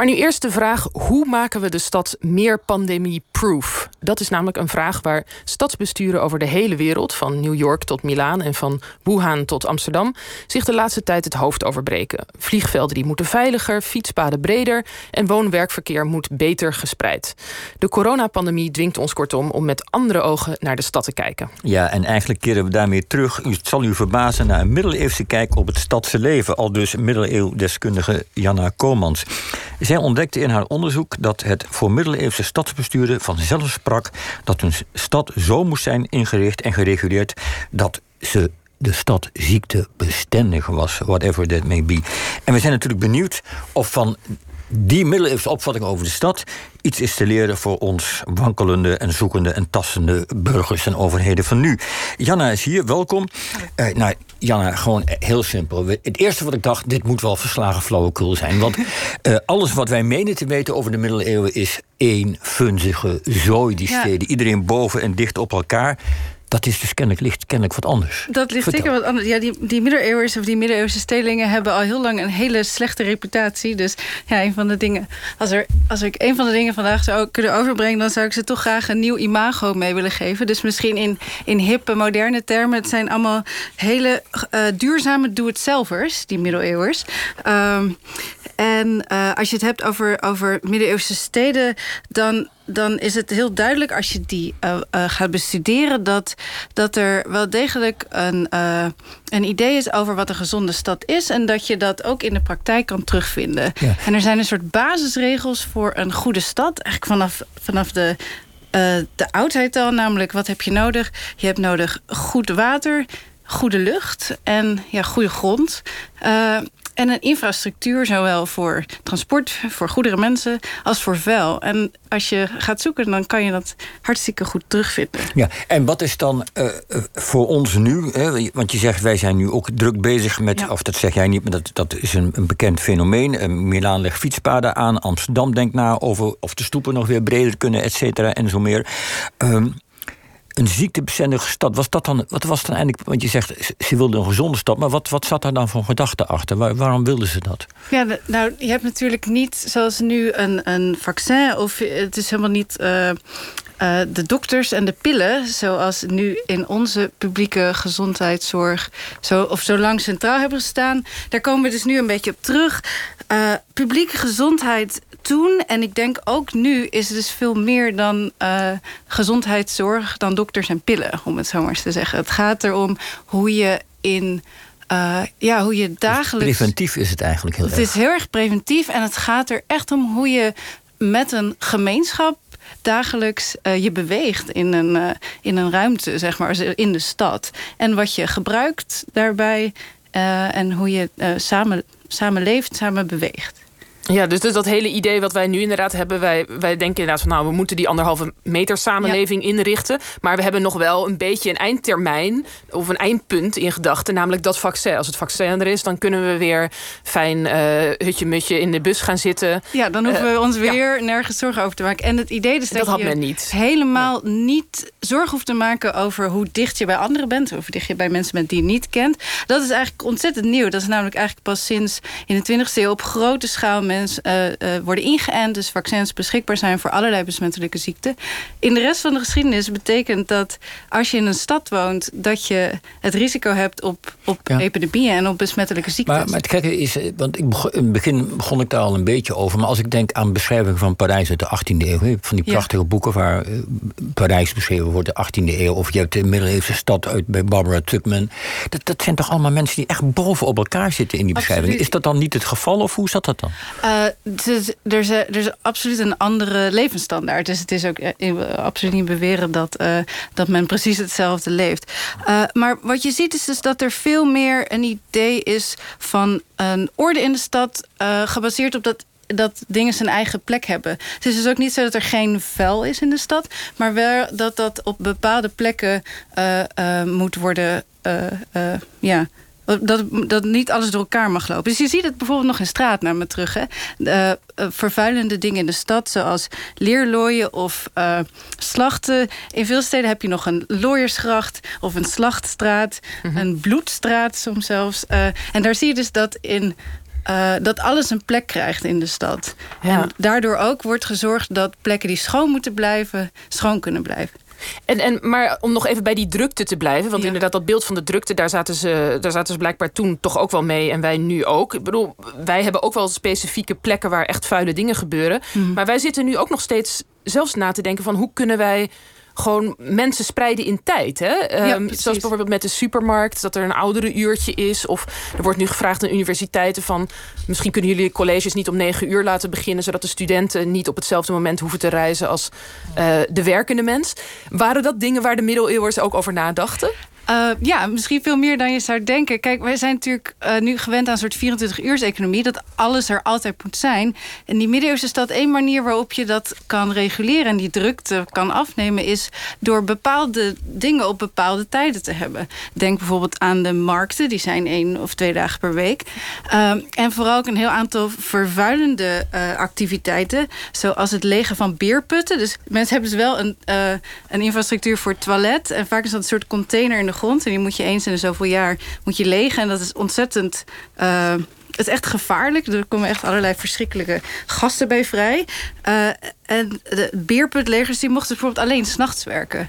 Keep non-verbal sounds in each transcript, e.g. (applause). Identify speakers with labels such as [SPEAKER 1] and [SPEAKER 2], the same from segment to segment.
[SPEAKER 1] Maar nu eerst de vraag: hoe maken we de stad meer pandemie-proof? Dat is namelijk een vraag waar stadsbesturen over de hele wereld, van New York tot Milaan en van Wuhan tot Amsterdam, zich de laatste tijd het hoofd over breken. Vliegvelden die moeten veiliger, fietspaden breder en woon-werkverkeer moet beter gespreid. De coronapandemie dwingt ons kortom om met andere ogen naar de stad te kijken.
[SPEAKER 2] Ja, en eigenlijk keren we daarmee terug. Het zal u verbazen naar een middeleeuwse kijk op het stadse leven, al dus middeleeuwdeskundige Janna Komans. Zij ontdekte in haar onderzoek dat het voor middeleeuwse stadsbesturen vanzelf sprak dat een stad zo moest zijn ingericht en gereguleerd dat ze de stad ziektebestendig was, whatever that may be. En we zijn natuurlijk benieuwd of van die middeleeuwse opvatting over de stad iets is te leren voor ons wankelende en zoekende en tassende burgers en overheden van nu. Janna is hier, welkom. Uh, nou, Janna, gewoon heel simpel. Het eerste wat ik dacht, dit moet wel verslagen flauwekul zijn. Want uh, (laughs) alles wat wij menen te weten over de middeleeuwen is één funzige zooi, die steden. Iedereen boven en dicht op elkaar. Dat is dus kennelijk, ligt kennelijk wat anders.
[SPEAKER 3] Dat ligt zeker wat anders. Ja, die, die middeleeuwers of die middeleeuwse stedelingen hebben al heel lang een hele slechte reputatie. Dus ja, een van de dingen. Als, er, als ik een van de dingen vandaag zou kunnen overbrengen, dan zou ik ze toch graag een nieuw imago mee willen geven. Dus misschien in, in hippe, moderne termen. Het zijn allemaal hele uh, duurzame doe-het-zelvers, die middeleeuwers. Um, en uh, als je het hebt over, over middeleeuwse steden, dan dan is het heel duidelijk als je die uh, uh, gaat bestuderen... Dat, dat er wel degelijk een, een idee is over wat een gezonde stad is... en dat je dat ook in de praktijk kan terugvinden. Ja. En er zijn een soort basisregels voor een goede stad. Eigenlijk vanaf, vanaf de, de oudheid al, namelijk wat heb je nodig? Je hebt nodig goed water, goede lucht en ja, goede grond. Uh, en een infrastructuur, zowel voor transport, voor goedere mensen, als voor vuil. En als je gaat zoeken, dan kan je dat hartstikke goed terugvinden.
[SPEAKER 2] Ja, en wat is dan uh, voor ons nu? Hè, want je zegt, wij zijn nu ook druk bezig met, ja. of dat zeg jij niet, maar dat, dat is een, een bekend fenomeen. Uh, Milaan legt fietspaden aan, Amsterdam denkt na over of de stoepen nog weer breder kunnen, et cetera, en zo meer. Um, een ziektebestendige stad. Was dat dan, wat was dan eigenlijk, want je zegt ze wilden een gezonde stad, maar wat, wat zat daar dan voor gedachte achter? Waar, waarom wilden ze dat?
[SPEAKER 3] Ja, nou, je hebt natuurlijk niet zoals nu een, een vaccin, of het is helemaal niet. Uh, uh, de dokters en de pillen, zoals nu in onze publieke gezondheidszorg, zo, of zo lang centraal hebben gestaan, daar komen we dus nu een beetje op terug. Publieke gezondheid toen, en ik denk ook nu, is het dus veel meer dan uh, gezondheidszorg, dan dokters en pillen, om het zo maar eens te zeggen. Het gaat erom hoe je in. Uh, ja, hoe je
[SPEAKER 2] Dus
[SPEAKER 3] dagelijks.
[SPEAKER 2] preventief is het eigenlijk heel
[SPEAKER 3] het
[SPEAKER 2] erg.
[SPEAKER 3] is heel erg preventief en het gaat er echt om hoe je met een gemeenschap dagelijks uh, je beweegt in een, uh, in een ruimte, zeg maar, in de stad. En wat je gebruikt daarbij uh, en hoe je samen, samen leeft, samen beweegt.
[SPEAKER 1] Ja, dus, dus dat hele idee wat wij nu inderdaad hebben... wij, wij denken inderdaad van nou, we moeten die anderhalve meter samenleving ja. inrichten... maar we hebben nog wel een beetje een eindtermijn... of een eindpunt in gedachten, namelijk dat vaccin. Als het vaccin er is, dan kunnen we weer fijn uh, hutje-mutje in de bus gaan zitten.
[SPEAKER 3] Ja, dan hoeven uh, we ons weer ja. nergens zorgen over te maken. En het idee is dat,
[SPEAKER 1] dat had
[SPEAKER 3] je
[SPEAKER 1] men niet.
[SPEAKER 3] helemaal nee. niet zorgen hoeft te maken... over hoe dicht je bij anderen bent... of hoe dicht je bij mensen bent die je niet kent. Dat is eigenlijk ontzettend nieuw. Dat is namelijk eigenlijk pas sinds in de 20e eeuw... op grote schaal mensen uh, uh, worden ingeënt, dus vaccins beschikbaar zijn voor allerlei besmettelijke ziekten. In de rest van de geschiedenis betekent dat als je in een stad woont, dat je het risico hebt op, op ja. epidemieën en op besmettelijke ziekten.
[SPEAKER 2] Maar, maar het gekke is, want ik begon, in het begin begon ik daar al een beetje over, maar als ik denk aan beschrijvingen van Parijs uit de 18e eeuw, van die prachtige ja. boeken waar Parijs beschreven wordt, de 18e eeuw, of je hebt de middeleeuwse stad uit bij Barbara Tuchman. Dat, dat zijn toch allemaal mensen die echt boven op elkaar zitten in die beschrijvingen. Is dat dan niet het geval of hoe zat dat dan?
[SPEAKER 3] Uh, er, is, er is absoluut een andere levensstandaard. Dus het is ook absoluut niet beweren dat, uh, dat men precies hetzelfde leeft. Maar wat je ziet is dus dat er veel meer een idee is van een orde in de stad... Gebaseerd op dat dat dingen zijn eigen plek hebben. Het is dus ook niet zo dat er geen vuil is in de stad... maar wel dat dat op bepaalde plekken moet worden... ja, dat, dat niet alles door elkaar mag lopen. Dus je ziet het bijvoorbeeld nog in straatnamen terug. Hè? Uh, uh, vervuilende dingen in de stad, zoals leerlooien of uh, slachten. In veel steden heb je nog een looiersgracht of een slachtstraat, mm -hmm. een bloedstraat soms zelfs. en daar zie je dus dat in uh, dat alles een plek krijgt in de stad. En daardoor ook wordt gezorgd dat plekken die schoon moeten blijven, schoon kunnen blijven.
[SPEAKER 1] En, en, maar om nog even bij die drukte te blijven. Want inderdaad, dat beeld van de drukte, daar zaten, ze, daar zaten ze blijkbaar toen toch ook wel mee. En wij nu ook. Ik bedoel, wij hebben ook wel specifieke plekken waar echt vuile dingen gebeuren. Mhm. Maar wij zitten nu ook nog steeds zelfs na te denken van hoe kunnen wij gewoon mensen spreiden in tijd. Hè? Ehm, zoals bijvoorbeeld met de supermarkt, dat er een oudere uurtje is. Of er wordt nu gevraagd aan universiteiten van... misschien kunnen jullie colleges niet om negen uur laten beginnen... zodat de studenten niet op hetzelfde moment hoeven te reizen als uh, de werkende mens. Waren dat dingen waar de middeleeuwers ook over nadachten?
[SPEAKER 3] Uh, ja, misschien veel meer dan je zou denken. Kijk, wij zijn natuurlijk uh, nu gewend aan een soort 24-uurs-economie... dat alles er altijd moet zijn. En die middeleeuwse stad, één manier waarop je dat kan reguleren... en die drukte kan afnemen... is door bepaalde dingen op bepaalde tijden te hebben. Denk bijvoorbeeld aan de markten. Die zijn één of twee dagen per week. Uh, en vooral ook een heel aantal vervuilende activiteiten... zoals het legen van beerputten. Dus mensen hebben dus wel een, een infrastructuur voor toilet... en vaak is dat een soort container in de En die moet je eens in de zoveel jaar moet je legen. En dat is ontzettend... Uh, het is echt gevaarlijk. Er komen echt allerlei verschrikkelijke gasten bij vrij. Uh, en de beerputlegers die mochten bijvoorbeeld alleen s'nachts werken.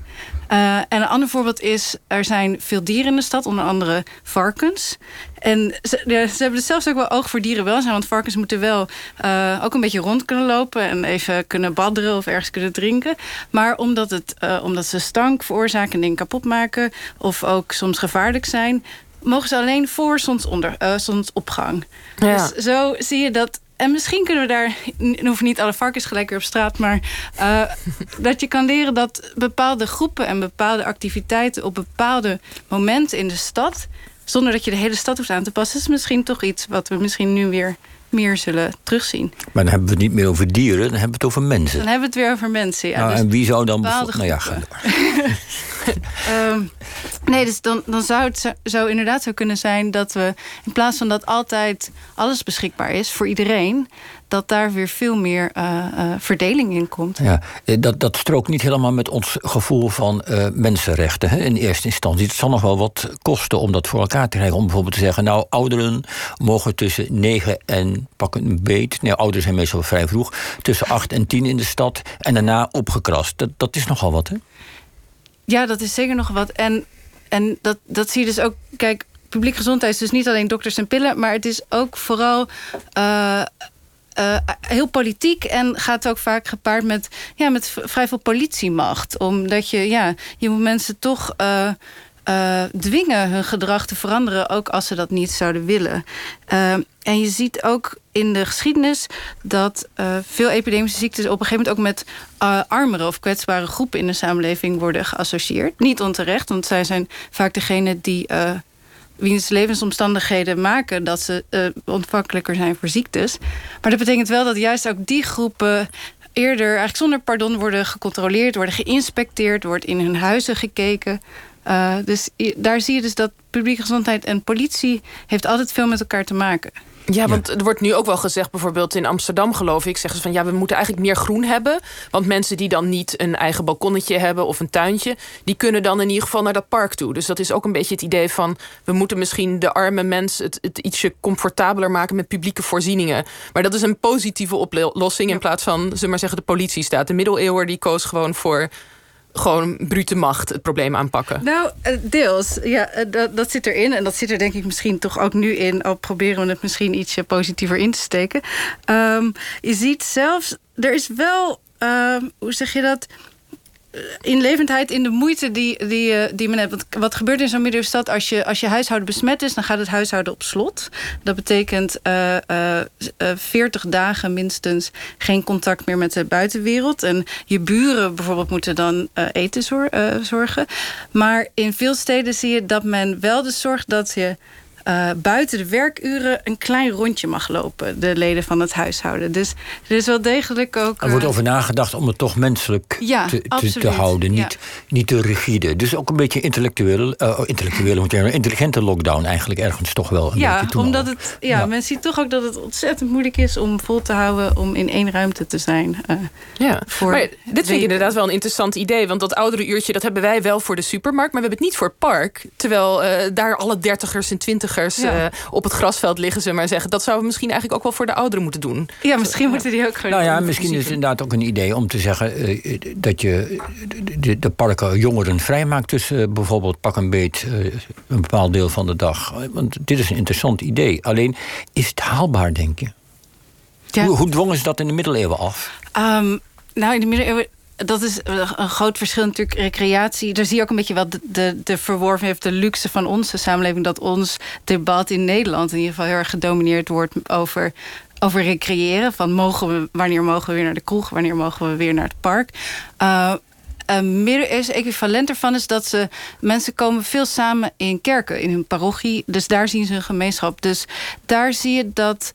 [SPEAKER 3] Uh, en een ander voorbeeld is, er zijn veel dieren in de stad, onder andere varkens. En ze, hebben zelfs ook wel oog voor dierenwelzijn. Want varkens moeten wel uh, ook een beetje rond kunnen lopen. En even kunnen badderen of ergens kunnen drinken. Maar omdat, het, omdat ze stank veroorzaken en dingen kapot maken. Of ook soms gevaarlijk zijn. Mogen ze alleen voor zonsonder, uh, zonsopgang. Ja. Dus zo zie je dat en misschien kunnen we daar, hoeven niet alle varkens gelijk weer op straat, maar uh, (laughs) dat je kan leren dat bepaalde groepen en bepaalde activiteiten op bepaalde momenten in de stad, zonder dat je de hele stad hoeft aan te passen, is misschien toch iets wat we misschien nu weer meer zullen terugzien.
[SPEAKER 2] Maar dan hebben we het niet meer over dieren, dan hebben we het over mensen.
[SPEAKER 3] Dan hebben we het weer over mensen, ja.
[SPEAKER 2] Nou,
[SPEAKER 3] dus
[SPEAKER 2] en wie zou dan... Nou ja, (laughs)
[SPEAKER 3] um, (laughs) nee, dus dan, dan zou het zo, inderdaad zo kunnen zijn dat we... in plaats van dat altijd alles beschikbaar is voor iedereen dat daar weer veel meer uh, uh, verdeling in komt.
[SPEAKER 2] Ja, eh, dat, dat strookt niet helemaal met ons gevoel van mensenrechten hè, in eerste instantie. Het zal nog wel wat kosten om dat voor elkaar te krijgen. Om bijvoorbeeld te zeggen, nou, ouderen mogen tussen 9 en pak een beet. Nee, ouderen zijn meestal vrij vroeg. Tussen 8 en 10 in de stad. En daarna opgekrast. Dat, dat is nogal wat, hè?
[SPEAKER 3] Ja, dat is zeker nog wat. En, en dat, dat zie je dus ook. Kijk, publiek gezondheid is dus niet alleen dokters en pillen, maar het is ook vooral. Uh, uh, heel politiek en gaat ook vaak gepaard met, ja, met vrij veel politiemacht. Omdat je, ja, je moet mensen toch uh, uh, dwingen hun gedrag te veranderen, ook als ze dat niet zouden willen. en je ziet ook in de geschiedenis dat veel epidemische ziektes op een gegeven moment ook met armere of kwetsbare groepen in de samenleving worden geassocieerd. Niet onterecht, want zij zijn vaak degene die wiens levensomstandigheden maken dat ze ontvankelijker zijn voor ziektes. Maar dat betekent wel dat juist ook die groepen eerder eigenlijk zonder pardon worden gecontroleerd, worden geïnspecteerd, wordt in hun huizen gekeken. Uh, dus daar zie je dus dat publieke gezondheid en politie heeft altijd veel met elkaar te maken.
[SPEAKER 1] Ja, want er wordt nu ook wel gezegd, bijvoorbeeld in Amsterdam geloof ik, zeggen ze van ja, we moeten eigenlijk meer groen hebben. Want mensen die dan niet een eigen balkonnetje hebben of een tuintje, die kunnen dan in ieder geval naar dat park toe. Dus dat is ook een beetje het idee van we moeten misschien de arme mens het, het ietsje comfortabeler maken met publieke voorzieningen. Maar dat is een positieve oplossing in plaats van, zullen maar zeggen, de politie staat. De middeleeuwen die koos gewoon voor gewoon brute macht het probleem aanpakken?
[SPEAKER 3] Nou, eh, deels. Ja, eh, dat, dat zit erin. En dat zit er denk ik misschien toch ook nu in. Al proberen we het misschien ietsje positiever in te steken. Um, je ziet zelfs, er is wel, um, hoe zeg je dat inlevendheid in de moeite die, die, eh, die men heeft. Want wat gebeurt in zo'n middenstad als je, als je huishouden besmet is, dan gaat het huishouden op slot. Dat betekent uh, uh, 40 dagen minstens geen contact meer met de buitenwereld. En je buren bijvoorbeeld moeten dan eten zorgen. Maar in veel steden zie je dat men wel de zorgt dat je uh, buiten de werkuren een klein rondje mag lopen, de leden van het huishouden. Dus er is wel degelijk ook.
[SPEAKER 2] Er wordt eh, over nagedacht om het toch menselijk
[SPEAKER 3] ja,
[SPEAKER 2] te, te, te, houden, niet, niet te rigide. Dus ook een beetje intellectuele, uh, intellectuele een intelligente lockdown eigenlijk ergens toch wel. Een
[SPEAKER 3] ja, omdat het, ja, ja, men ziet toch ook dat het ontzettend moeilijk is om vol te houden om in één ruimte te zijn. Uh,
[SPEAKER 1] ja, voor maar dit vind ik inderdaad wel een interessant idee, want dat oudere uurtje dat hebben wij wel voor de supermarkt, maar we hebben het niet voor het park. Terwijl daar alle dertigers en twintigers uh, op het grasveld liggen ze maar zeggen. Dat zouden we misschien eigenlijk ook wel voor de ouderen moeten doen.
[SPEAKER 3] Ja, misschien moeten die ook gewoon.
[SPEAKER 2] Nou ja, misschien is het inderdaad ook een idee om te zeggen uh, dat je de, de, parken jongeren vrijmaakt tussen bijvoorbeeld pak een beet een bepaald deel van de dag. Want dit is een interessant idee. Alleen is het haalbaar, denk je? Ja. Hoe, hoe dwongen ze dat in de middeleeuwen af?
[SPEAKER 3] Um, nou, in de middeleeuwen dat is een groot verschil natuurlijk. Recreatie, daar zie je ook een beetje wel de, de, de de luxe van onze samenleving. Dat ons debat in Nederland in ieder geval heel erg gedomineerd wordt over, over recreëren. Van mogen we, wanneer mogen we weer naar de kroeg, wanneer mogen we weer naar het park. Uh, een middeleeuwse equivalent ervan is dat ze mensen komen veel samen in kerken, in hun parochie. Dus daar zien ze een gemeenschap. Dus daar zie je dat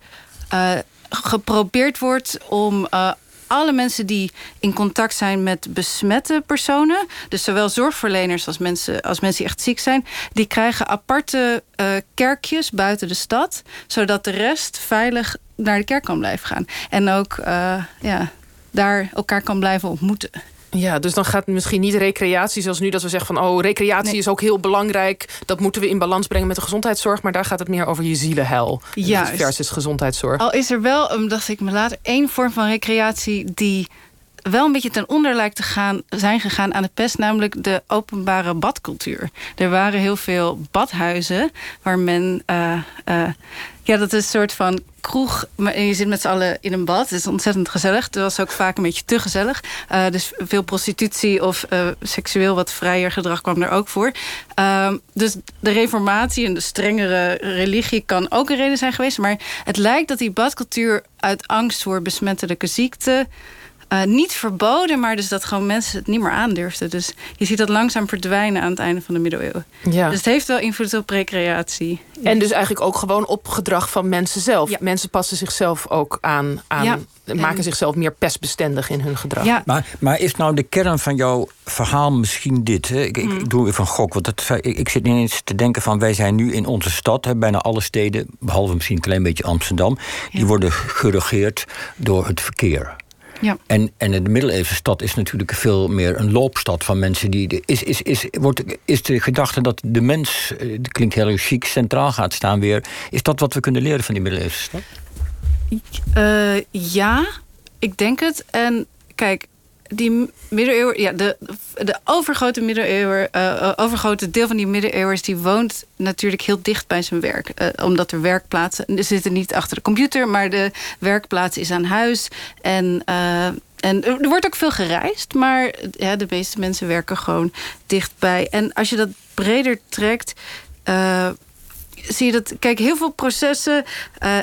[SPEAKER 3] geprobeerd wordt om alle mensen die in contact zijn met besmette personen, dus zowel zorgverleners als mensen, als mensen die echt ziek zijn, die krijgen aparte uh, kerkjes buiten de stad, zodat de rest veilig naar de kerk kan blijven gaan. En ook uh, ja, daar elkaar kan blijven ontmoeten.
[SPEAKER 1] Ja, dus dan gaat het misschien niet recreatie zoals nu dat we zeggen van oh, recreatie is ook heel belangrijk. Dat moeten we in balans brengen met de gezondheidszorg. Maar daar gaat het meer over je zielenheil. Ja, versus gezondheidszorg.
[SPEAKER 3] Al is er wel, um, dacht ik me later, één vorm van recreatie die wel een beetje ten onder lijkt te gaan, zijn gegaan aan de pest, namelijk de openbare badcultuur. Er waren heel veel badhuizen waar men. Uh, uh, ja, dat is een soort van kroeg. Maar je zit met z'n allen in een bad. Het is ontzettend gezellig. Het was ook vaak een beetje te gezellig. Uh, dus veel prostitutie of seksueel wat vrijer gedrag kwam er ook voor. Uh, dus de reformatie en de strengere religie kan ook een reden zijn geweest. Maar het lijkt dat die badcultuur uit angst voor besmettelijke ziekte uh, niet verboden, maar dus dat gewoon mensen het niet meer aandurfden. Dus je ziet dat langzaam verdwijnen aan het einde van de middeleeuwen. Ja. Dus het heeft wel invloed op recreatie.
[SPEAKER 1] En dus eigenlijk ook gewoon op gedrag van mensen zelf. Ja. Mensen passen zichzelf ook aan, aan ja. maken zichzelf meer pestbestendig in hun gedrag.
[SPEAKER 2] Ja. Maar, maar is nou de kern van jouw verhaal misschien dit? Hè? Ik, ik, hmm. doe even een gok. Want dat, ik, ik, zit niet eens te denken van wij zijn nu in onze stad, hè, bijna alle steden, behalve misschien een klein beetje Amsterdam, die worden geregeerd door het verkeer. Ja. En, en de middeleeuwse stad is natuurlijk veel meer een loopstad van mensen die. Is, is, is, wordt, is de gedachte dat de mens, dat eh, klinkt heel chic, centraal gaat staan weer. Is dat wat we kunnen leren van die middeleeuwse stad?
[SPEAKER 3] Uh, ja, ik denk het. En kijk, die middeleeuwen, ja, de, de overgrote middeleeuwen, uh, overgrote deel van die middeleeuwers, die woont natuurlijk heel dicht bij zijn werk. Uh, omdat er werkplaatsen, er zitten niet achter de computer, maar de werkplaats is aan huis. En, en er wordt ook veel gereisd, maar ja, de meeste mensen werken gewoon dichtbij. En als je dat breder trekt, zie je dat, kijk, heel veel processen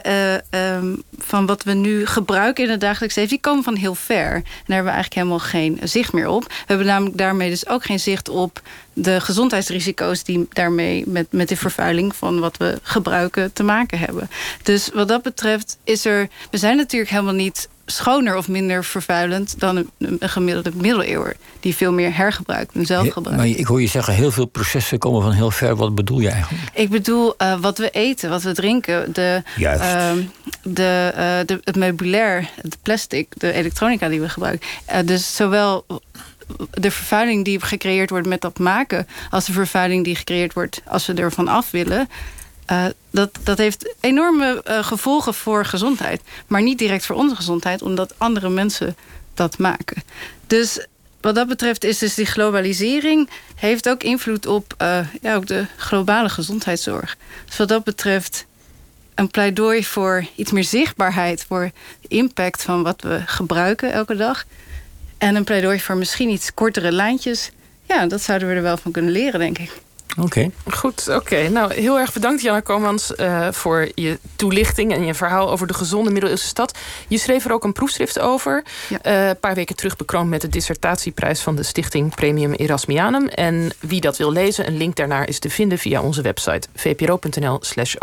[SPEAKER 3] uh, um, van wat we nu gebruiken in het dagelijks leven, die komen van heel ver. En daar hebben we eigenlijk helemaal geen zicht meer op. We hebben namelijk daarmee dus ook geen zicht op de gezondheidsrisico's die daarmee met, met de vervuiling van wat we gebruiken te maken hebben. Dus wat dat betreft is er. We zijn natuurlijk helemaal niet schoner of minder vervuilend dan een, een gemiddelde middeleeuwer. Die veel meer hergebruikt en zelf gebruikt.
[SPEAKER 2] Maar ik hoor je zeggen, heel veel processen komen van heel ver. Wat bedoel je eigenlijk?
[SPEAKER 3] Ik bedoel uh, wat we eten, wat we drinken. De, uh, de, uh, de, het meubilair, het plastic, de elektronica die we gebruiken. Uh, dus zowel de vervuiling die gecreëerd wordt met dat maken... als de vervuiling die gecreëerd wordt als we ervan af willen... Uh, dat, dat heeft enorme uh, gevolgen voor gezondheid. Maar niet direct voor onze gezondheid, omdat andere mensen dat maken. Dus wat dat betreft is dus die globalisering... heeft ook invloed op uh, ja, ook de globale gezondheidszorg. Dus wat dat betreft een pleidooi voor iets meer zichtbaarheid... voor impact van wat we gebruiken elke dag... en een pleidooi voor misschien iets kortere lijntjes... ja, dat zouden we er wel van kunnen leren, denk ik.
[SPEAKER 2] Oké.
[SPEAKER 1] Goed, oké. Nou, heel erg bedankt, Janna Komans, uh, voor je toelichting en je verhaal over de gezonde middeleeuwse stad. Je schreef er ook een proefschrift over. Uh, een paar weken terug bekroond met de dissertatieprijs van de stichting Premium Erasmianum. En wie dat wil lezen, een link daarnaar is te vinden via onze website vpro.nl/slash